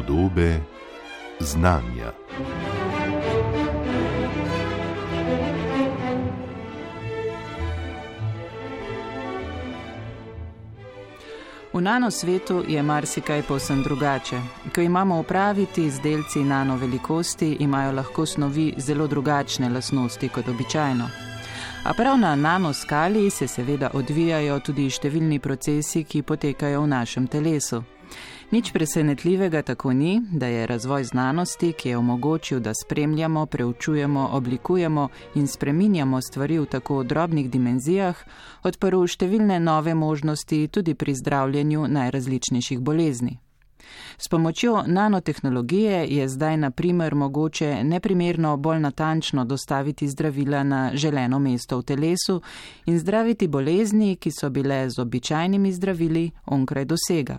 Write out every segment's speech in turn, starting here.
Podobe znanja. V nanosvetu je marsikaj povsem drugače. Ko imamo opraviti z delci nano velikosti, imajo lahko snovi zelo drugačne lasnosti kot običajno. A prav na nanoskali se seveda odvijajo tudi številni procesi, ki potekajo v našem telesu. Nič presenetljivega tako ni, da je razvoj znanosti, ki je omogočil, da spremljamo, preučujemo, oblikujemo in spreminjamo stvari v tako drobnih dimenzijah, odprl številne nove možnosti tudi pri zdravljenju najrazličnejših bolezni. S pomočjo nanotehnologije je zdaj na primer mogoče neprimerno bolj natančno dostaviti zdravila na želeno mesto v telesu in zdraviti bolezni, ki so bile z običajnimi zdravili onkraj dosega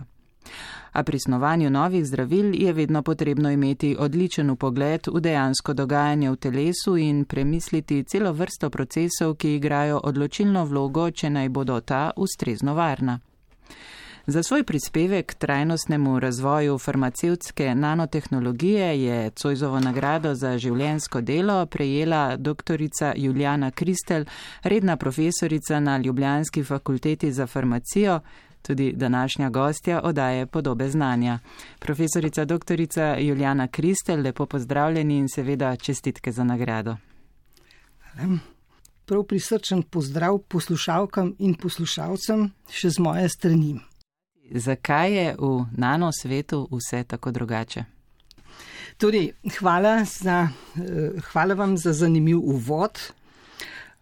a pri snovanju novih zdravil je vedno potrebno imeti odličen pogled v dejansko dogajanje v telesu in premisliti celo vrsto procesov, ki igrajo odločilno vlogo, če naj bodo ta ustrezno varna. Za svoj prispevek trajnostnemu razvoju farmacevtske nanotehnologije je Cojzovo nagrado za življensko delo prejela dr. Juliana Kristel, redna profesorica na Ljubljanski fakulteti za farmacijo, tudi današnja gostja odaje podobe znanja. Profesorica dr. Juliana Kristel, lepo pozdravljeni in seveda čestitke za nagrado. Prav prisrčen pozdrav poslušalkam in poslušalcem še z moje strani. Zakaj je v nanosvetu vse tako drugače? Torej, hvala, za, eh, hvala vam za zanimiv uvod.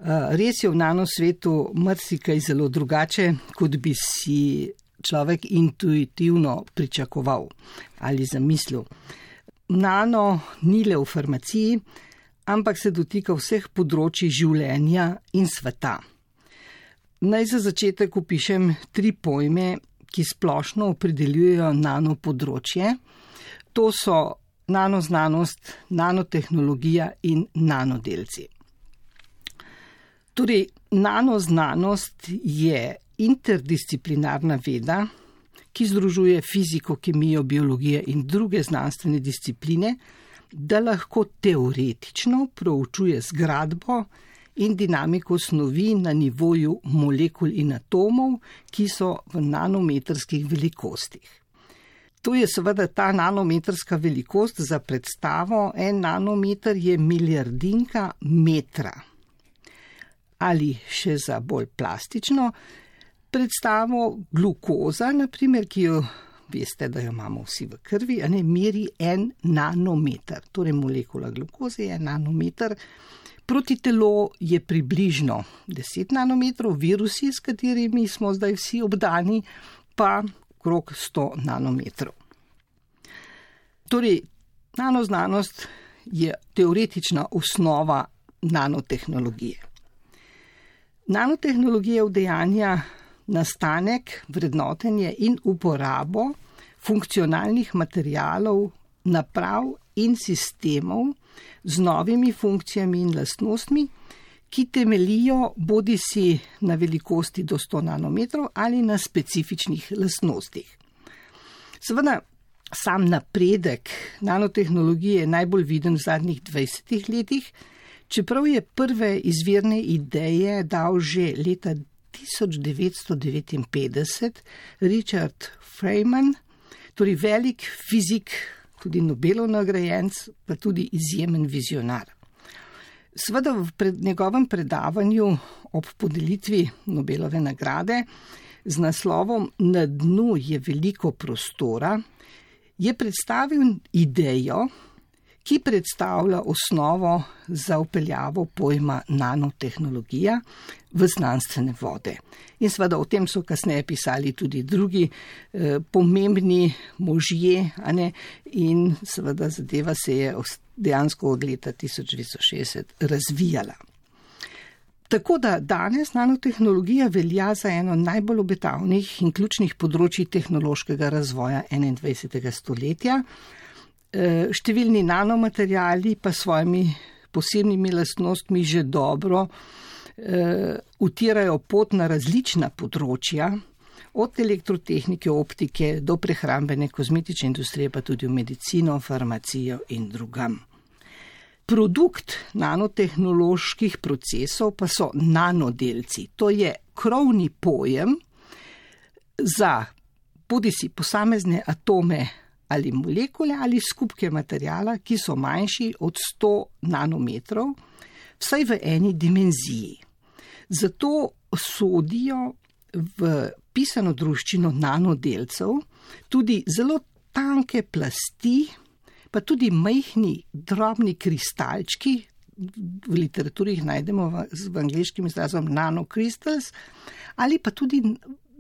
Eh, res je v nanosvetu marsikaj zelo drugače, kot bi si človek intuitivno pričakoval ali zamislil. Nano ni le v farmaciji, ampak se dotika vseh področji življenja in sveta. Naj za začetek opišem tri pojme, ki splošno opredeljujejo nano področje. To so nanoznanost, nanotehnologija in nanodelci. Torej, nanoznanost je interdisciplinarna veda, ki združuje fiziko, kemijo, biologijo in druge znanstvene discipline, da lahko teoretično proučuje zgradbo in dinamiko snovi na nivoju molekul in atomov, ki so v nanometrskih velikostih. To je seveda ta nanometrska velikost za predstavo. En nanometer je milijardinka metra ali še za bolj plastično predstavo glukoza, naprimer, ki jo veste, da jo imamo vsi v krvi, ne meri en nanometer. Torej, molekula glukoze je nanometer. Proti telo je približno 10 nanometrov, virusi, s katerimi smo zdaj vsi obdani, pa krok 100 nanometrov. Torej, nanoznanost je teoretična osnova nanotehnologije. Nanotehnologija vdejanja nastanek, vrednotenje in uporabo funkcionalnih materijalov, naprav in sistemov z novimi funkcijami in lastnostmi, ki temelijo bodi si na velikosti do 100 nanometrov ali na specifičnih lastnostih. Seveda, sam napredek nanotehnologije je najbolj viden v zadnjih 20 letih, Čeprav je prve izvirne ideje dal že leta 1959 Richard Feynman, torej velik fizik, tudi Nobelov nagrajenc, pa tudi izjemen vizionar. Sveda v pred njegovem predavanju ob podelitvi Nobelove nagrade z naslovom Na dnu je veliko prostora, je predstavil idejo, ki predstavlja osnovo za upeljavo pojma nanotehnologija v znanstvene vode. In seveda o tem so kasneje pisali tudi drugi eh, pomembni možje, ne, in seveda zadeva se je dejansko od leta 1960 razvijala. Tako da danes nanotehnologija velja za eno najbolj obetavnih in ključnih področji tehnološkega razvoja 21. stoletja. Eh, številni nanomaterjali pa svojimi posebnimi lastnostmi že dobro uh, utirajo pot na različna področja, od elektrotehnike, optike do prehrambene, kozmetične industrije, pa tudi v medicino, farmacijo in drugam. Produkt nanotehnoloških procesov pa so nanodelci. To je krovni pojem za bodi si posamezne atome ali molekule ali skupke materijala, ki so manjši od 100 nanometrov, vsaj v eni dimenziji. Zato sodijo v pisano druščino nanodelcev tudi zelo tanke plasti, pa tudi majhni, drobni kristalčki, v literaturi jih najdemo v, v angliškem izrazom nanocrystals, ali pa tudi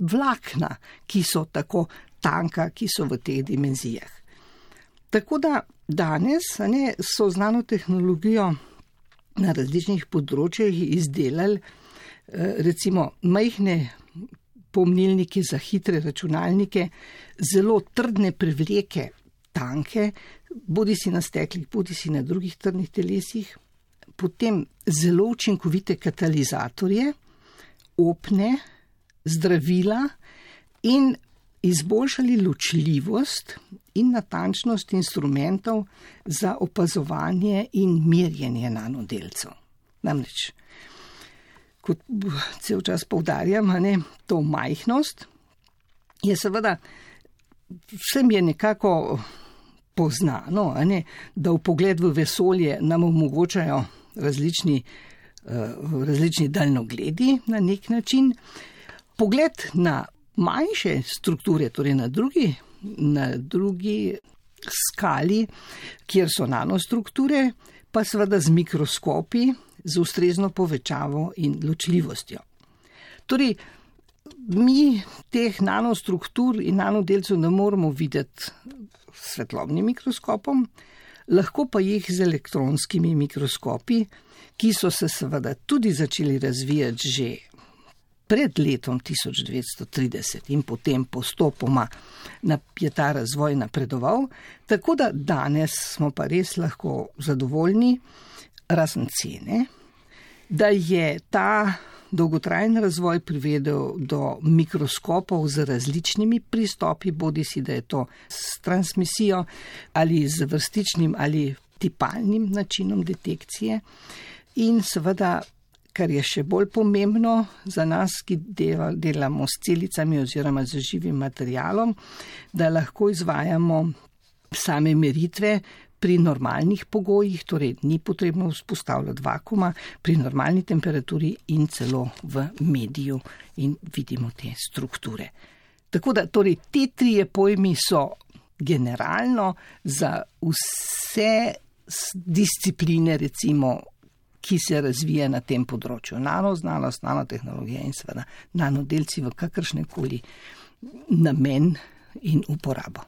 vlakna, ki so tako tanka, ki so v teh dimenzijah. Tako da danes ne, so znano tehnologijo na različnih področjih izdelali eh, recimo majhne pomnilniki za hitre računalnike, zelo trdne prevleke, tanke, bodi si na steklih, bodi si na drugih trdnih telesih, potem zelo učinkovite katalizatorje, opne, zdravila in izboljšali ločljivost in natančnost instrumentov za opazovanje in merjenje nanodelcev. Namreč kot cel čas povdarjam, ne, to majhnost je seveda vsem je nekako poznano, ne, da v pogled v vesolje nam omogočajo različni, uh, različni daljnogledi na nek način. Pogled na manjše strukture, torej na drugi, na drugi skali, kjer so nanostrukture, pa seveda z mikroskopi, z ustrezno povečavo in ločljivostjo. Torej, mi teh nanostruktur in nanodelcev ne moremo videti s svetlobnim mikroskopom, lahko pa jih z elektronskimi mikroskopi, ki so se seveda tudi začeli razvijati že pred letom 1930 in potem postopoma je ta razvoj napredoval, tako da danes smo pa res lahko zadovoljni, razen cene, da je ta dolgotrajen razvoj privedel do mikroskopov z različnimi pristopi, bodi si da je to s transmisijo ali z vrstičnim ali tipalnim načinom detekcije. In seveda, kar je še bolj pomembno za nas, ki delamo s celicami oziroma z živim materialom, da lahko izvajamo same meritve pri normalnih pogojih, torej ni potrebno vzpostavljati vakuma, pri normalni temperaturi in celo v mediju in vidimo te strukture. Tako da torej, te trije pojmi so generalno za vse discipline, recimo, ki se razvija na tem področju. Nanoznanost, nanotehnologija in seveda nanodelci v kakršne koli namen in uporabo.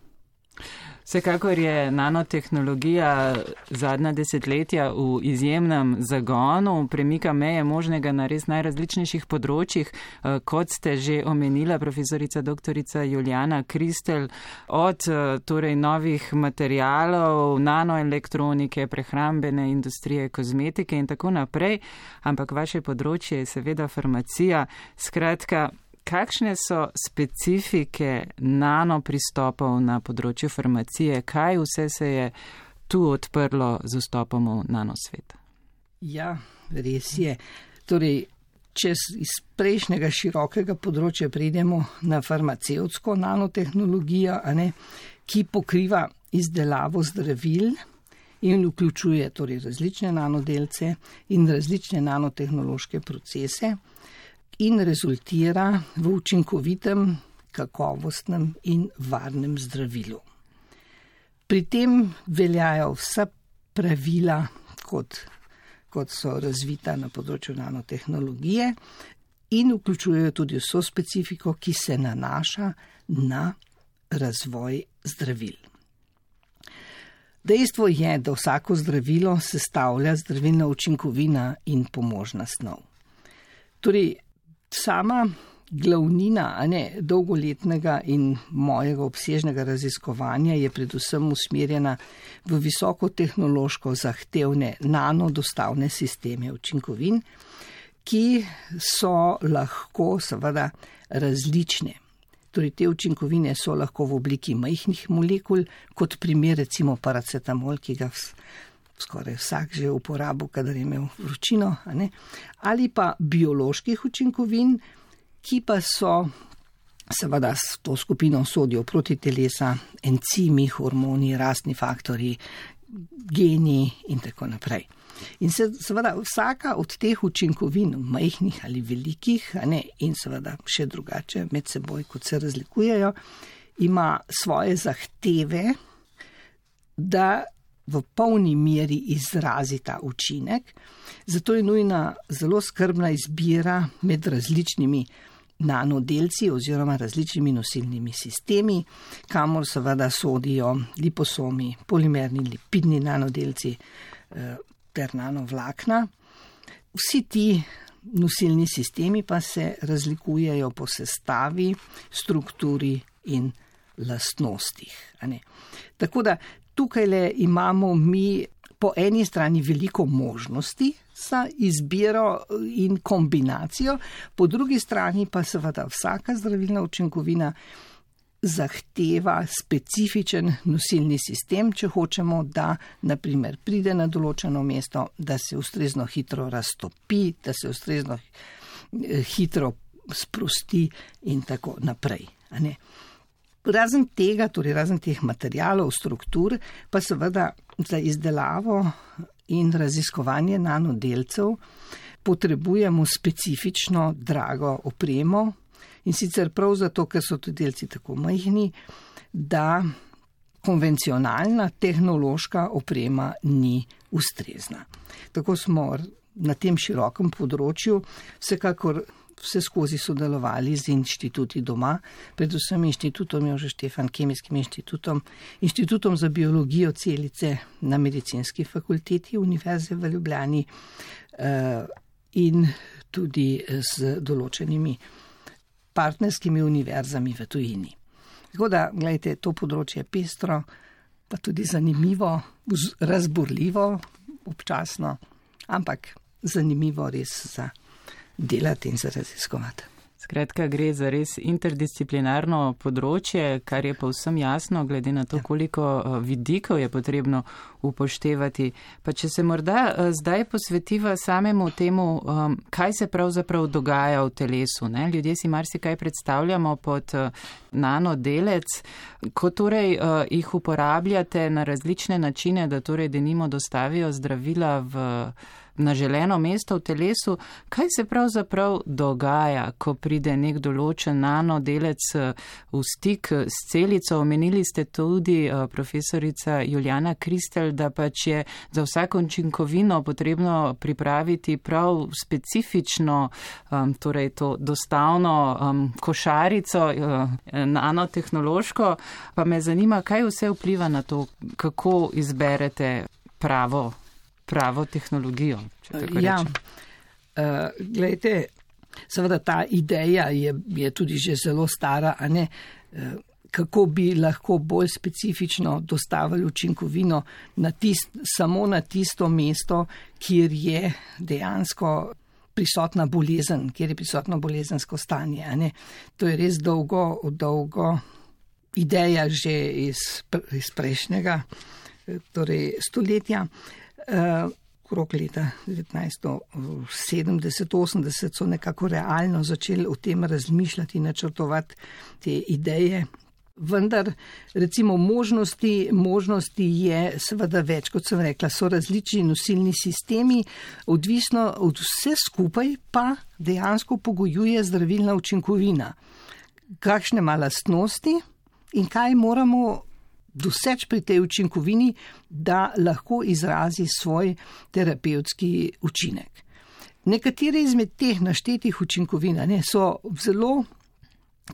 Vsekakor je nanotehnologija zadnja desetletja v izjemnem zagonu, premika meje možnega na res najrazličnejših področjih, eh, kot ste že omenila profesorica dr. Juliana Kristel, od eh, torej novih materijalov, nanoelektronike, prehrambene industrije, kozmetike in tako naprej, ampak vaše področje je seveda farmacija. Skratka, Kakšne so specifike nano pristopov na področju farmacije? Kaj vse se je tu odprlo z vstopom v nanosvet? Ja, res je. Torej, če iz prejšnjega širokega področja pridemo na farmacevtsko nanotehnologijo, ne, ki pokriva izdelavo zdravil in vključuje torej, različne nanodelce in različne nanotehnološke procese in rezultira v učinkovitem, kakovostnem in varnem zdravilu. Pri tem veljajo vsa pravila, kot, kot so razvita na področju nanotehnologije, in vključujejo tudi vso specifiko, ki se nanaša na razvoj zdravil. Dejstvo je, da vsako zdravilo sestavlja zdravilna učinkovina in pomožna snov. Torej, sama glavnina ne, dolgoletnega in mojega obsežnega raziskovanja je predvsem usmerjena v visokotehnološko zahtevne nanodostavne sisteme učinkovin, ki so lahko seveda različne. Torej, te učinkovine so lahko v obliki majhnih molekul, kot primer recimo paracetamol, ki ga skoraj vsak že uporabil, kadar je imel vročino, ali pa bioloških učinkovin, ki pa so seveda s to skupino sodijo proti telesa, encimi, hormoni, rastni faktori, geni in tako naprej. In se, seveda vsaka od teh učinkovin, majhnih ali velikih, ne, in seveda še drugače med seboj, kot se razlikujejo, ima svoje zahteve, da v polni meri izrazi ta učinek. Zato je nujna zelo skrbna izbira med različnimi nanodelci oziroma različnimi nosilnimi sistemi, kamor seveda sodijo liposomi, polimerni lipidni nanodelci eh, ter nanovlakna. Vsi ti nosilni sistemi pa se razlikujejo po sestavi, strukturi in lastnostih. Tako da tukaj le imamo mi po eni strani veliko možnosti za izbiro in kombinacijo, po drugi strani pa seveda vsaka zdravilna učinkovina zahteva specifičen nosilni sistem, če hočemo, da naprimer pride na določeno mesto, da se ustrezno hitro raztopi, da se ustrezno eh, hitro sprosti in tako naprej. Razen tega, torej razen teh materijalov, struktur, pa seveda za izdelavo in raziskovanje nanodelcev potrebujemo specifično drago opremo in sicer prav zato, ker so ti delci tako majhni, da konvencionalna tehnološka oprema ni ustrezna. Tako smo na tem širokem področju vsekakor vse skozi sodelovali z inštituti doma, predvsem inštitutom Jože Štefan, kemijskim inštitutom, inštitutom za biologijo celice na medicinski fakulteti Univerze v Ljubljani eh, in tudi z določenimi partnerskimi univerzami v tujini. Tako da, gledajte, to področje je pestro, pa tudi zanimivo, razburljivo, občasno, ampak zanimivo res za delati in za raziskovati. Skratka, gre za res interdisciplinarno področje, kar je povsem jasno, glede na to, ja. koliko eh, vidikov je potrebno upoštevati. Pa če se morda eh, zdaj posvetiva samemu temu, um, kaj se pravzaprav dogaja v telesu. Ne? Ljudje si marsikaj predstavljamo pod eh, nanodelec, ko torej jih uporabljate na različne načine, da torej denimo dostavijo zdravila v na želeno mesto v telesu, kaj se pravzaprav dogaja, ko pride nek določen nanodelec eh, v stik s celico. Omenili ste tudi, eh, profesorica Juliana Kristel, da pač je za vsako učinkovino potrebno pripraviti prav specifično, torej to dostavno košarico, nanotehnološko. Pa me zanima, kaj vse vpliva na to, kako izberete pravo pravo tehnologijo. Ja, uh, eh, gledajte, seveda ta ideja je, je tudi že zelo stara, a ne. Uh, kako bi lahko bolj specifično dostavili učinkovino na tist, samo na tisto mesto, kjer je dejansko prisotna bolezen, kjer je prisotno bolezensko stanje. To je res dolgo, dolgo ideja že iz, iz prejšnjega torej stoletja. Eh, okrog leta 1970-80 so nekako realno začeli o tem razmišljati in načrtovati te ideje. Vendar, recimo, možnosti, možnosti je seveda več, kot sem rekla, so različni nosilni sistemi, odvisno od vse skupaj pa dejansko pogojuje zdravilna učinkovina. Kakšne ima lastnosti in kaj moramo doseč pri tej učinkovini, da lahko izrazi svoj terapevtski učinek. Nekatere izmed teh naštetih učinkovin ne, so zelo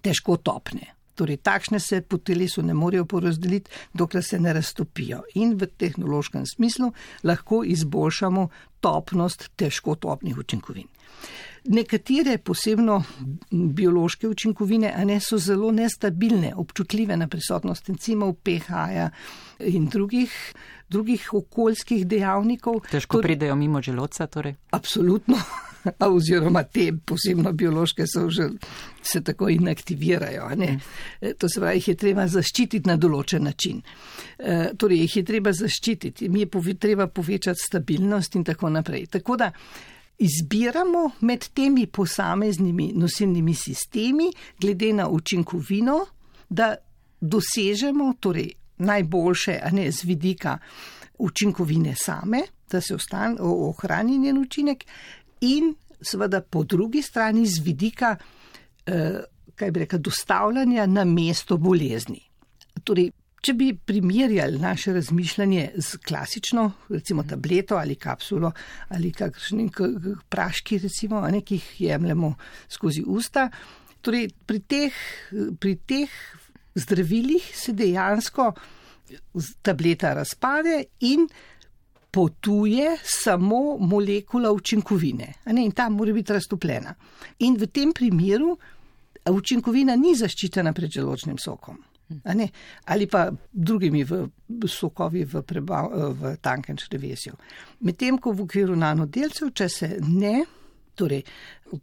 težko topne. Torej, takšne se po telesu ne morejo porazdeliti, dokler se ne raztopijo. In v tehnološkem smislu lahko izboljšamo topnost težko topnih učinkovin. Nekatere posebno biološke učinkovine ne, so zelo nestabilne, občutljive na prisotnost encimov, pH-ja in drugih, drugih okoljskih dejavnikov. Težko torej, pridejo mimo želodca? Torej. Absolutno. oziroma te posebno biološke so že se tako inaktivirajo. Ne? To se pravi, jih je treba zaščititi na določen način. E, torej, jih je treba zaščititi, mi je pove, treba povečati stabilnost in tako naprej. Tako da izbiramo med temi posameznimi nosilnimi sistemi, glede na učinkovino, da dosežemo torej, najboljše, a ne z vidika učinkovine same, da se ohrani njen učinek, in seveda po drugi strani z vidika, eh, kaj bi rekel, dostavljanja na mesto bolezni. Torej, če bi primerjali naše razmišljanje z klasično, recimo tableto ali kapsulo ali kakšnim praški, recimo, ne, ki jih jemljemo skozi usta, torej pri teh, pri teh zdravilih se dejansko tableta razpade in potuje samo molekula učinkovine. Ne, in ta mora biti raztopljena. In v tem primeru učinkovina ni zaščitena pred želočnim sokom. Ali pa drugimi v sokovi v, prebav, v tankem črevesju. Medtem ko v okviru nanodelcev, če se ne, torej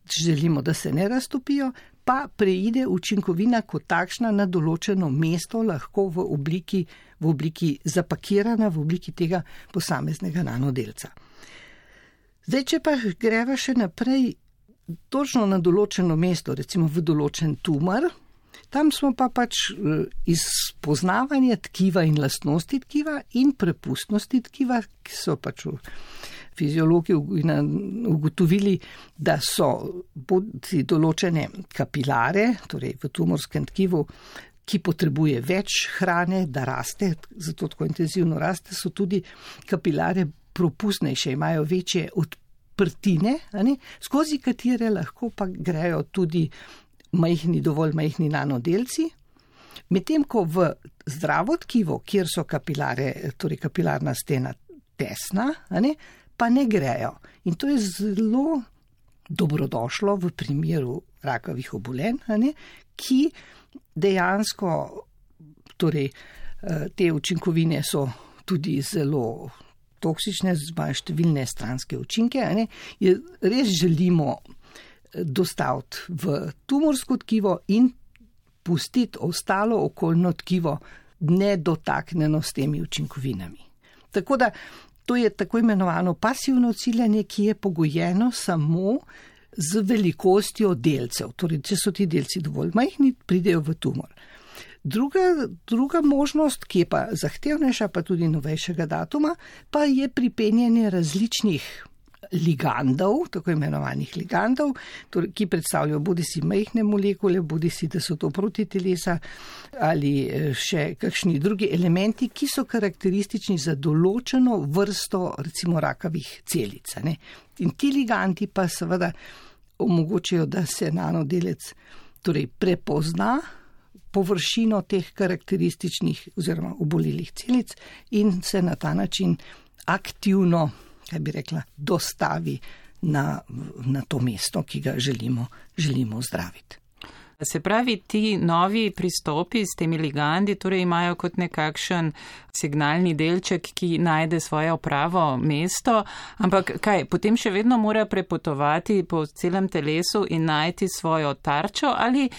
želimo, da se ne raztopijo, pa preide učinkovina kot takšna na določeno mesto, lahko v obliki, v obliki zapakirana, v obliki tega posameznega nanodelca. Zdaj, če pa greva še naprej, točno na določeno mesto, recimo v določen tumor, tam smo pa pač eh, iz poznavanja tkiva in lastnosti tkiva in prepustnosti tkiva, ki so pač fiziologi ugotovili, da so določene kapilare, torej v tumorskem tkivu, ki potrebuje več hrane, da raste, zato tako intenzivno raste, so tudi kapilare propustnejše, imajo večje odprtine, skozi katere lahko pa grejo tudi majhni, dovolj majhni nanodelci. Medtem ko v zdravo tkivo, kjer so kapilare, torej kapilarna stena tesna, pa ne grejo. In to je zelo dobrodošlo v primeru rakavih obolenj, ki dejansko, torej, eh, te učinkovine so tudi zelo toksične, imajo številne stranske učinke. Res želimo dostaviti v tumorsko tkivo in pustiti ostalo okoljno tkivo nedotaknjeno s temi učinkovinami. Tako da To je tako imenovano pasivno ciljanje, ki je pogojeno samo z velikostjo delcev. Torej, če so ti delci dovolj majhni, pridejo v tumor. Druga, druga možnost, ki je pa zahtevnejša, pa tudi novejšega datuma, pa je pripenjanje različnih ligandov, tako imenovanih ligandov, torej, ki predstavljajo bodi si majhne molekule, bodi si, da so to protitelesa ali eh, še kakšni drugi elementi, ki so karakteristični za določeno vrsto, recimo rakavih celic. Ne? In ti ligandi pa seveda omogočajo, da se nanodelec torej, prepozna površino teh karakterističnih oziroma obolelih celic in se na ta način aktivno kaj bi rekla, dostavi na, na to mesto, ki ga želimo, želimo zdraviti. Se pravi, ti novi pristopi s temi ligandi torej imajo kot nekakšen signalni delček, ki najde svoje pravo mesto, ampak kaj, potem še vedno mora prepotovati po celem telesu in najti svojo tarčo ali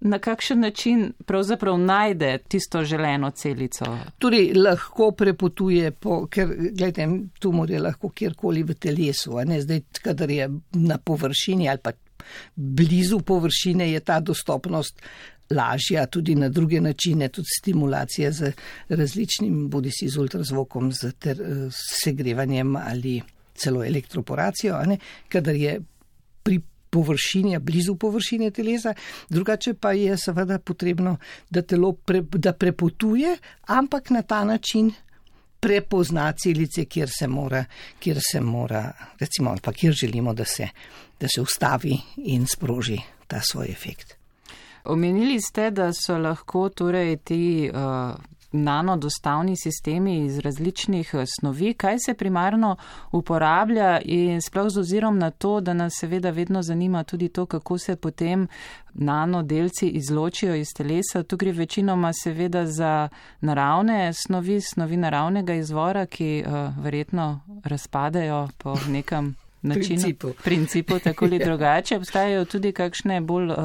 na kakšen način pravzaprav najde tisto želeno celico? Torej, lahko prepotuje, po, ker gledajte, tumor je lahko kjerkoli v telesu, a ne zdaj, kadar je na površini ali pa blizu površine, je ta dostopnost lažja tudi na druge načine, tudi stimulacija z različnim, bodi si z ultrazvokom, z ter, segrevanjem ali celo elektroporacijo, kadar je pri površini, blizu površine telesa, drugače pa je seveda potrebno, da telo pre, da prepotuje, ampak na ta način prepozna celice, kjer se mora, kjer se mora, recimo, ali pa kjer želimo, da se, da se ustavi in sproži ta svoj efekt. Omenili ste, da so lahko torej ti uh, nanodostavni sistemi iz različnih eh, snovi. Kaj se primarno uporablja in sploh z ozirom na to, da nas seveda vedno zanima tudi to, kako se potem nanodelci izločijo iz telesa. Tu gre večinoma seveda za naravne snovi, snovi naravnega izvora, ki uh, verjetno razpadajo po nekem načinu, Principu. principu tako ali drugače. Obstajajo tudi kakšne bolj uh,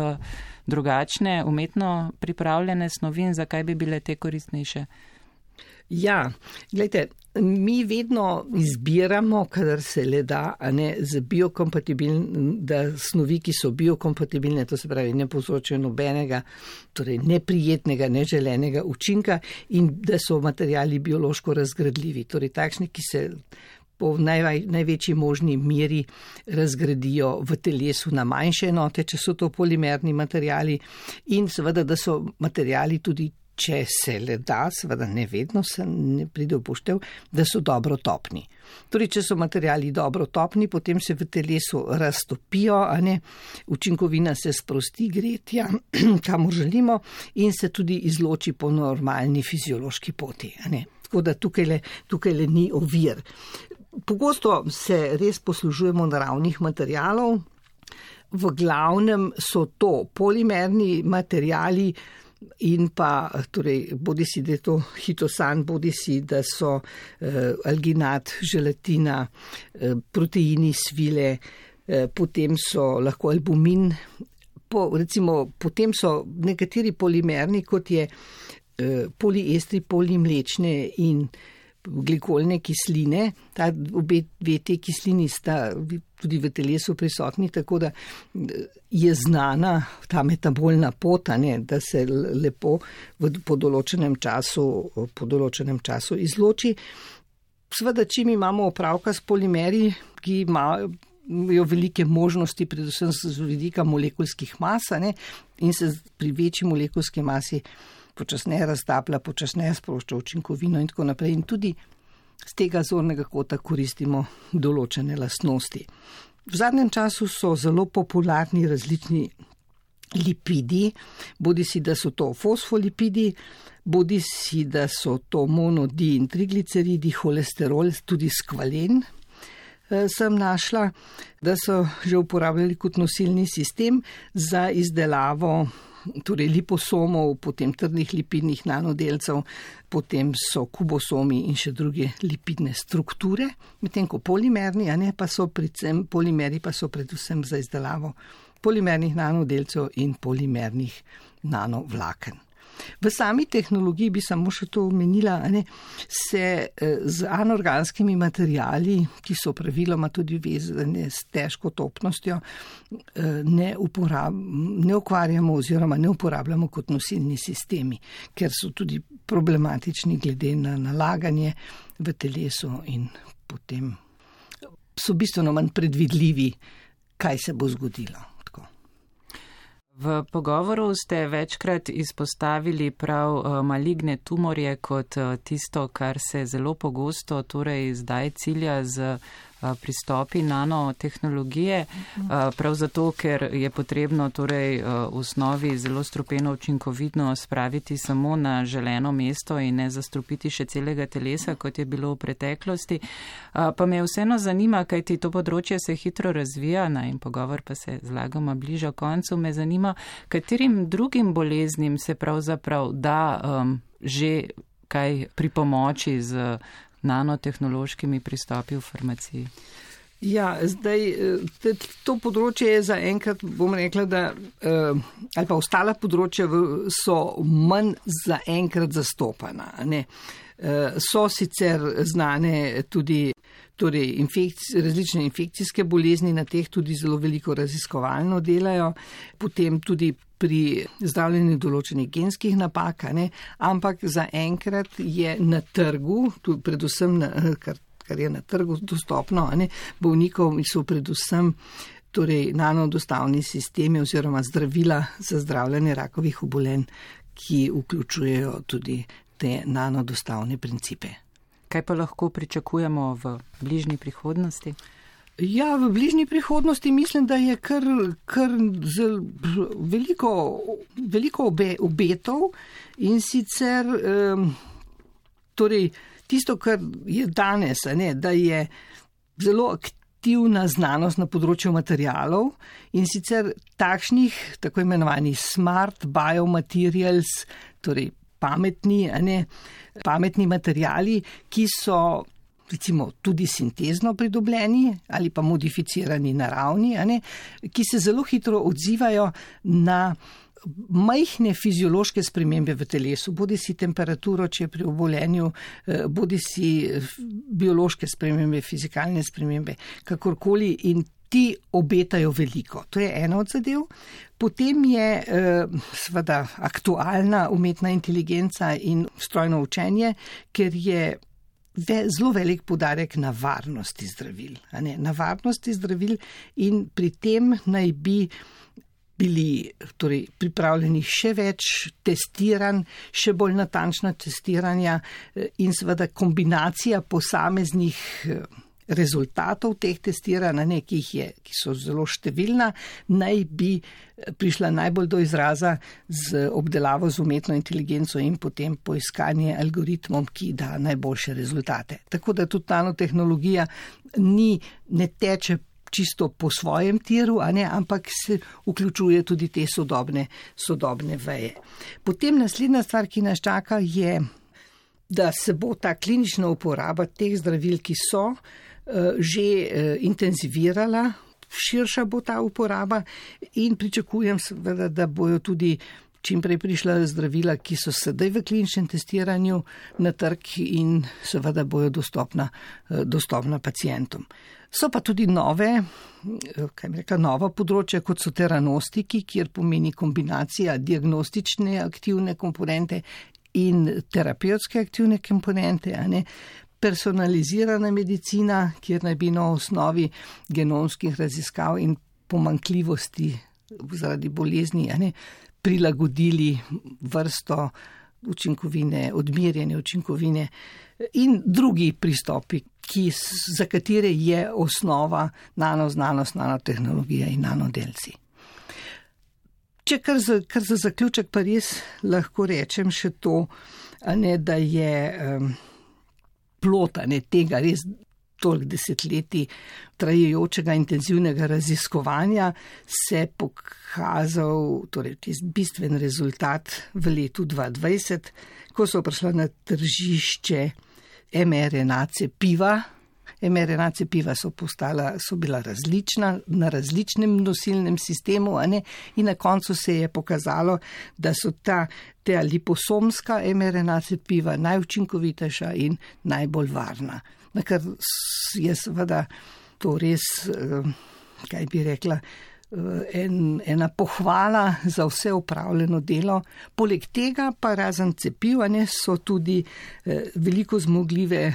drugačne, umetno pripravljene snovi in zakaj bi bile te koristnejše? Ja, gledajte, mi vedno izbiramo, kadar se le da, ne da snovi, ki so biokompatibilne, to se pravi, ne povzročajo nobenega, torej neprijetnega, neželenega učinka in da so materijali biološko razgradljivi, torej takšni, ki se po najvaj, največji možni meri razgradijo v telesu na manjše enote, če so to polimerni materijali in seveda, da so materijali tudi če se le da, seveda ne vedno se ne pride upoštev, da so dobro topni. Torej, če so materijali dobro topni, potem se v telesu raztopijo, a ne učinkovina se sprosti gretja, kamor želimo in se tudi izloči po normalni fiziološki poti. Tako da tukaj le, tukaj le ni ovir. Pogosto se res poslužujemo naravnih materijalov, v glavnem so to polimerni materijali, in pa torej, bodi si, da je to hitosan, bodi si, da so eh, alginat, želatina, eh, proteini, svile, eh, potem so lahko albumin, po, recimo, potem so nekateri polimerni, kot je eh, poliestri, polimlečne in glikolne kisline. Ta obe dve te kislini sta tudi v telesu prisotni, tako da je znana ta metabolna pot, ne, da se lepo v, po, določenem času, po določenem času izloči. Sveda, čim imamo opravka s polimeri, ki imajo imajo velike možnosti, predvsem z vidika molekulskih mas, in se pri večji molekulski masi počasneje razdaplja, počasneje sprošča učinkovino in tako naprej. In tudi z tega zornega kota koristimo določene lastnosti. V zadnjem času so zelo popularni različni lipidi, bodi si, da so to fosfolipidi, bodi si, da so to monodi in trigliceridi, holesterol, tudi skvalen. Sem našla, da so že uporabljali kot nosilni sistem za izdelavo torej liposomov, potem trdnih lipidnih nanodelcev, potem so kubosomi in še druge lipidne strukture, medtem ko polimerni, a ne pa so predvsem polimeri, pa so predvsem za izdelavo polimernih nanodelcev in polimernih nanovlaken. V sami tehnologiji bi samo še to omenila, ne, se eh, z anorganskimi materijali, ki so praviloma tudi vezane s težko topnostjo, eh, ne, uporab, ne ukvarjamo oziroma ne uporabljamo kot nosilni sistemi, ker so tudi problematični glede na nalaganje v telesu in potem so bistveno manj predvidljivi, kaj se bo zgodilo. V pogovoru ste večkrat izpostavili prav uh, maligne tumorje kot uh, tisto, kar se zelo pogosto torej zdaj cilja z pristopi nanotehnologije, prav zato, ker je potrebno torej v osnovi zelo strupeno učinkovitno spraviti samo na želeno mesto in ne zastrupiti še celega telesa, kot je bilo v preteklosti. Pa me vseeno zanima, kaj ti to področje se hitro razvija na in pogovor pa se zlagoma bliža koncu. Me zanima, katerim drugim boleznim se pravzaprav da um, že kaj pripomoči z nanotehnološkimi pristopi v farmaciji. Ja, zdaj te, to področje je zaenkrat, bom rekla, da eh, ali pa ostala področja so manj zaenkrat zastopana. Ne. Eh, so sicer znane tudi torej, infekci, različne infekcijske bolezni, na teh tudi zelo veliko raziskovalno delajo, potem tudi pri zdravljenju določenih genskih napak, ne, ampak zaenkrat je na trgu, tudi predvsem na, kar kar je na trgu dostopno, ne, bolnikov so predvsem torej, nanodostavni sistemi oziroma zdravila za zdravljanje rakovih obolenj, ki vključujejo tudi te nanodostavne principe. Kaj pa lahko pričakujemo v bližnji prihodnosti? Ja, v bližnji prihodnosti mislim, da je kar, kar veliko, veliko obe, obetov in sicer um, torej, tisto, kar je danes, ne, da je zelo aktivna znanost na področju materijalov in sicer takšnih, tako imenovanih smart biomaterials, torej pametni, ne, pametni materijali, ki so recimo tudi sintezno pridobljeni ali pa modificirani naravni, ne, ki se zelo hitro odzivajo na majhne fiziološke spremembe v telesu, bodi si temperaturo, če je pri obolenju, eh, bodi si eh, biološke spremembe, fizikalne spremembe, kakorkoli in ti obetajo veliko. To je ena od zadev. Potem je eh, seveda aktualna umetna inteligenca in strojno učenje, ker je ve, zelo velik podarek na varnosti zdravil. Na varnosti zdravil in pri tem naj bi bili torej, pripravljeni še več testiranj, še bolj natančna testiranja eh, in seveda kombinacija posameznih eh, rezultatov teh testiranj, ne, ki, je, ki so zelo številna, naj bi eh, prišla najbolj do izraza z obdelavo z umetno inteligenco in potem poiskanje algoritmom, ki da najboljše rezultate. Tako da tudi nanotehnologija ni, ne teče čisto po svojem tiru, ne, ampak se vključuje tudi te sodobne, sodobne veje. Potem naslednja stvar, ki nas čaka, je, da se bo ta klinična uporaba teh zdravil, ki so že eh, intenzivirala, širša bo ta uporaba in pričakujem seveda, da bojo tudi čim prej prišla zdravila, ki so sedaj v kliničnem testiranju na trg in seveda bojo dostopna, eh, dostopna pacijentom. So pa tudi nove, eh, kaj bi rekla, nova področja, kot so teranostiki, kjer pomeni kombinacija diagnostične aktivne komponente in terapevtske aktivne komponente, personalizirana medicina, kjer naj bi na osnovi genomskih raziskav in pomankljivosti zaradi bolezni prilagodili vrsto učinkovine, odmirjene učinkovine in drugi pristopi, ki, za katere je osnova nanoznanost, nanotehnologija in nanodelci. Če kar za, kar za zaključek pa res lahko rečem še to, ne, da je um, plota ne, tega res toliko desetletij trajajočega intenzivnega raziskovanja se pokazal torej, bistven rezultat v letu 2020, ko so prišla na tržišče mRNA cepiva. mRNA cepiva so, postala, so bila različna na različnem nosilnem sistemu in na koncu se je pokazalo, da so ta, ta liposomska mRNA cepiva najučinkovitejša in najbolj varna na kar je seveda to res, eh, kaj bi rekla, eh, en, ena pohvala za vse upravljeno delo. Poleg tega pa razen cepivanja so tudi eh, veliko zmogljive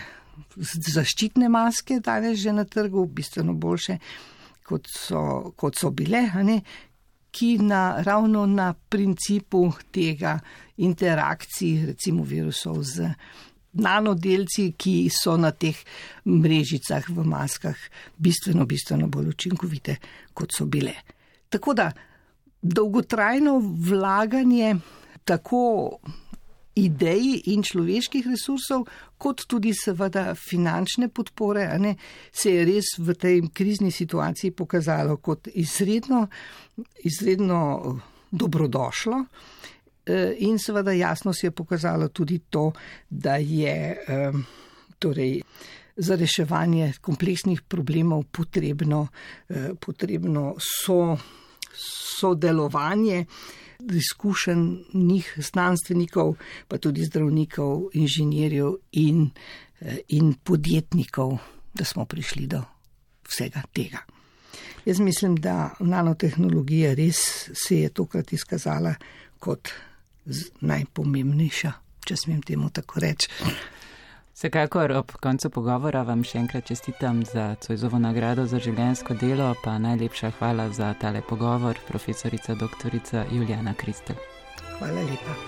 zaščitne maske, danes že na trgu, bistveno boljše, kot so, kot so bile, ki na, ravno na principu tega interakcij, recimo virusov z nanodelci, ki so na teh mrežicah v maskah bistveno, bistveno bolj učinkovite, kot so bile. Tako da dolgotrajno vlaganje tako idej in človeških resursov, kot tudi seveda finančne podpore, ne, se je res v tej krizni situaciji pokazalo kot izredno, izredno dobrodošlo. Eh, in seveda jasno se je pokazalo tudi to, da je torej, za reševanje kompleksnih problemov potrebno, eh, potrebno so, sodelovanje izkušenih znanstvenikov, pa tudi zdravnikov, inženirjev in, eh, in podjetnikov, da smo prišli do vsega tega. Jaz mislim, da nanotehnologija res se je tokrat izkazala kot najpomembnejša, če smem temu tako reči. Vsekakor ob koncu pogovora vam še enkrat čestitam za Cojzovo nagrado za življensko delo, pa najlepša hvala za tale pogovor, profesorica dr. Juliana Kristel. Hvala lepa.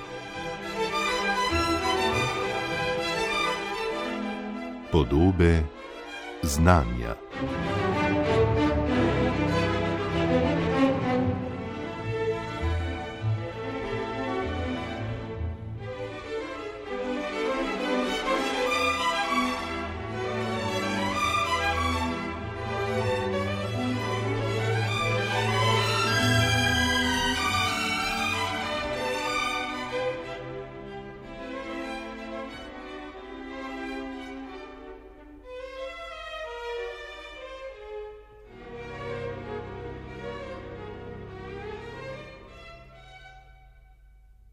Podobe znanja.